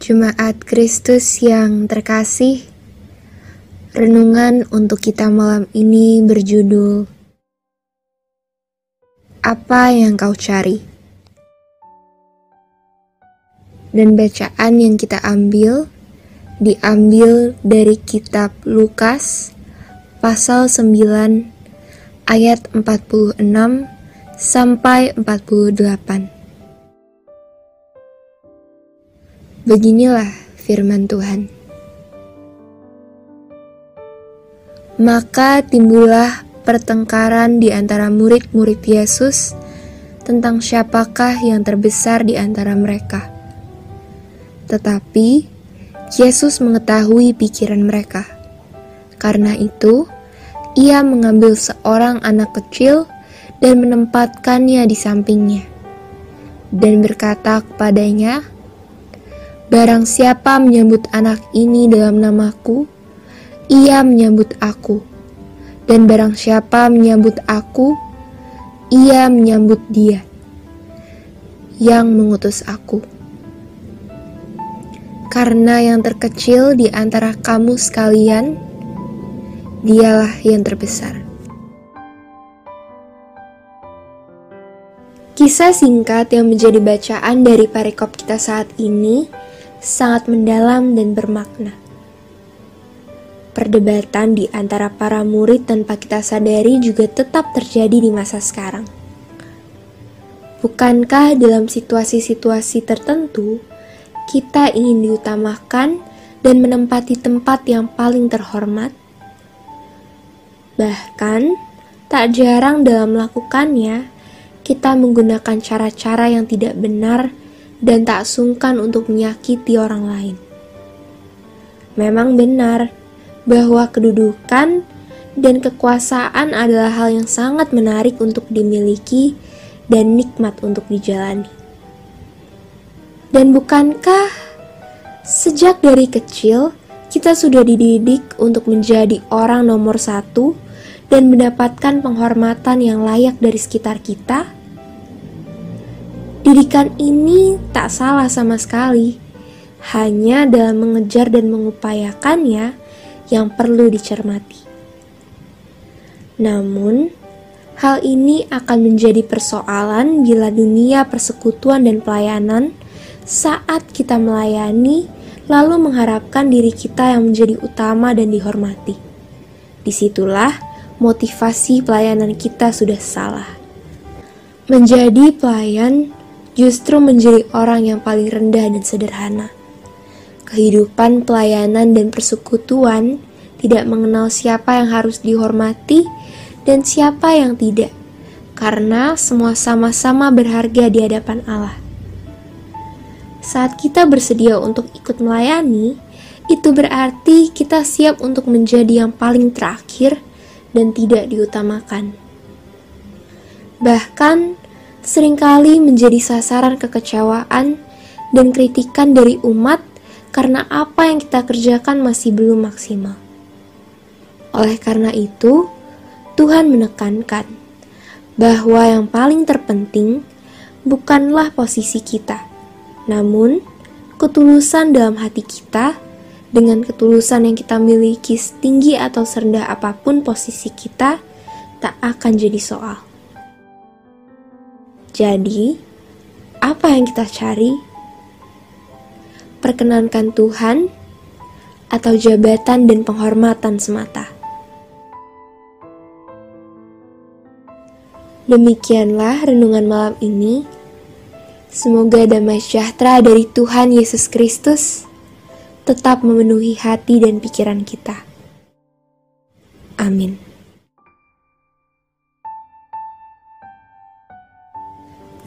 Jemaat Kristus yang terkasih, renungan untuk kita malam ini berjudul Apa yang kau cari? Dan bacaan yang kita ambil diambil dari kitab Lukas pasal 9 ayat 46 sampai 48. Beginilah firman Tuhan. Maka timbullah pertengkaran di antara murid-murid Yesus tentang siapakah yang terbesar di antara mereka. Tetapi Yesus mengetahui pikiran mereka. Karena itu, ia mengambil seorang anak kecil dan menempatkannya di sampingnya, dan berkata kepadanya, Barang siapa menyambut anak ini dalam namaku, ia menyambut aku. Dan barang siapa menyambut aku, ia menyambut dia yang mengutus aku. Karena yang terkecil di antara kamu sekalian, dialah yang terbesar. Kisah singkat yang menjadi bacaan dari parekop kita saat ini sangat mendalam dan bermakna. Perdebatan di antara para murid tanpa kita sadari juga tetap terjadi di masa sekarang. Bukankah dalam situasi-situasi tertentu kita ingin diutamakan dan menempati tempat yang paling terhormat? Bahkan, tak jarang dalam melakukannya, kita menggunakan cara-cara yang tidak benar dan tak sungkan untuk menyakiti orang lain. Memang benar bahwa kedudukan dan kekuasaan adalah hal yang sangat menarik untuk dimiliki dan nikmat untuk dijalani. Dan bukankah sejak dari kecil kita sudah dididik untuk menjadi orang nomor satu dan mendapatkan penghormatan yang layak dari sekitar kita? Didikan ini tak salah sama sekali, hanya dalam mengejar dan mengupayakannya yang perlu dicermati. Namun, hal ini akan menjadi persoalan bila dunia persekutuan dan pelayanan saat kita melayani lalu mengharapkan diri kita yang menjadi utama dan dihormati. Di situlah motivasi pelayanan kita sudah salah. Menjadi pelayan justru menjadi orang yang paling rendah dan sederhana. Kehidupan pelayanan dan persekutuan tidak mengenal siapa yang harus dihormati dan siapa yang tidak, karena semua sama-sama berharga di hadapan Allah. Saat kita bersedia untuk ikut melayani, itu berarti kita siap untuk menjadi yang paling terakhir dan tidak diutamakan. Bahkan, sering kali menjadi sasaran kekecewaan dan kritikan dari umat karena apa yang kita kerjakan masih belum maksimal. Oleh karena itu, Tuhan menekankan bahwa yang paling terpenting bukanlah posisi kita, namun ketulusan dalam hati kita dengan ketulusan yang kita miliki setinggi atau serendah apa pun posisi kita tak akan jadi soal. Jadi, apa yang kita cari? Perkenankan Tuhan atau jabatan dan penghormatan semata? Demikianlah renungan malam ini. Semoga damai sejahtera dari Tuhan Yesus Kristus tetap memenuhi hati dan pikiran kita. Amin.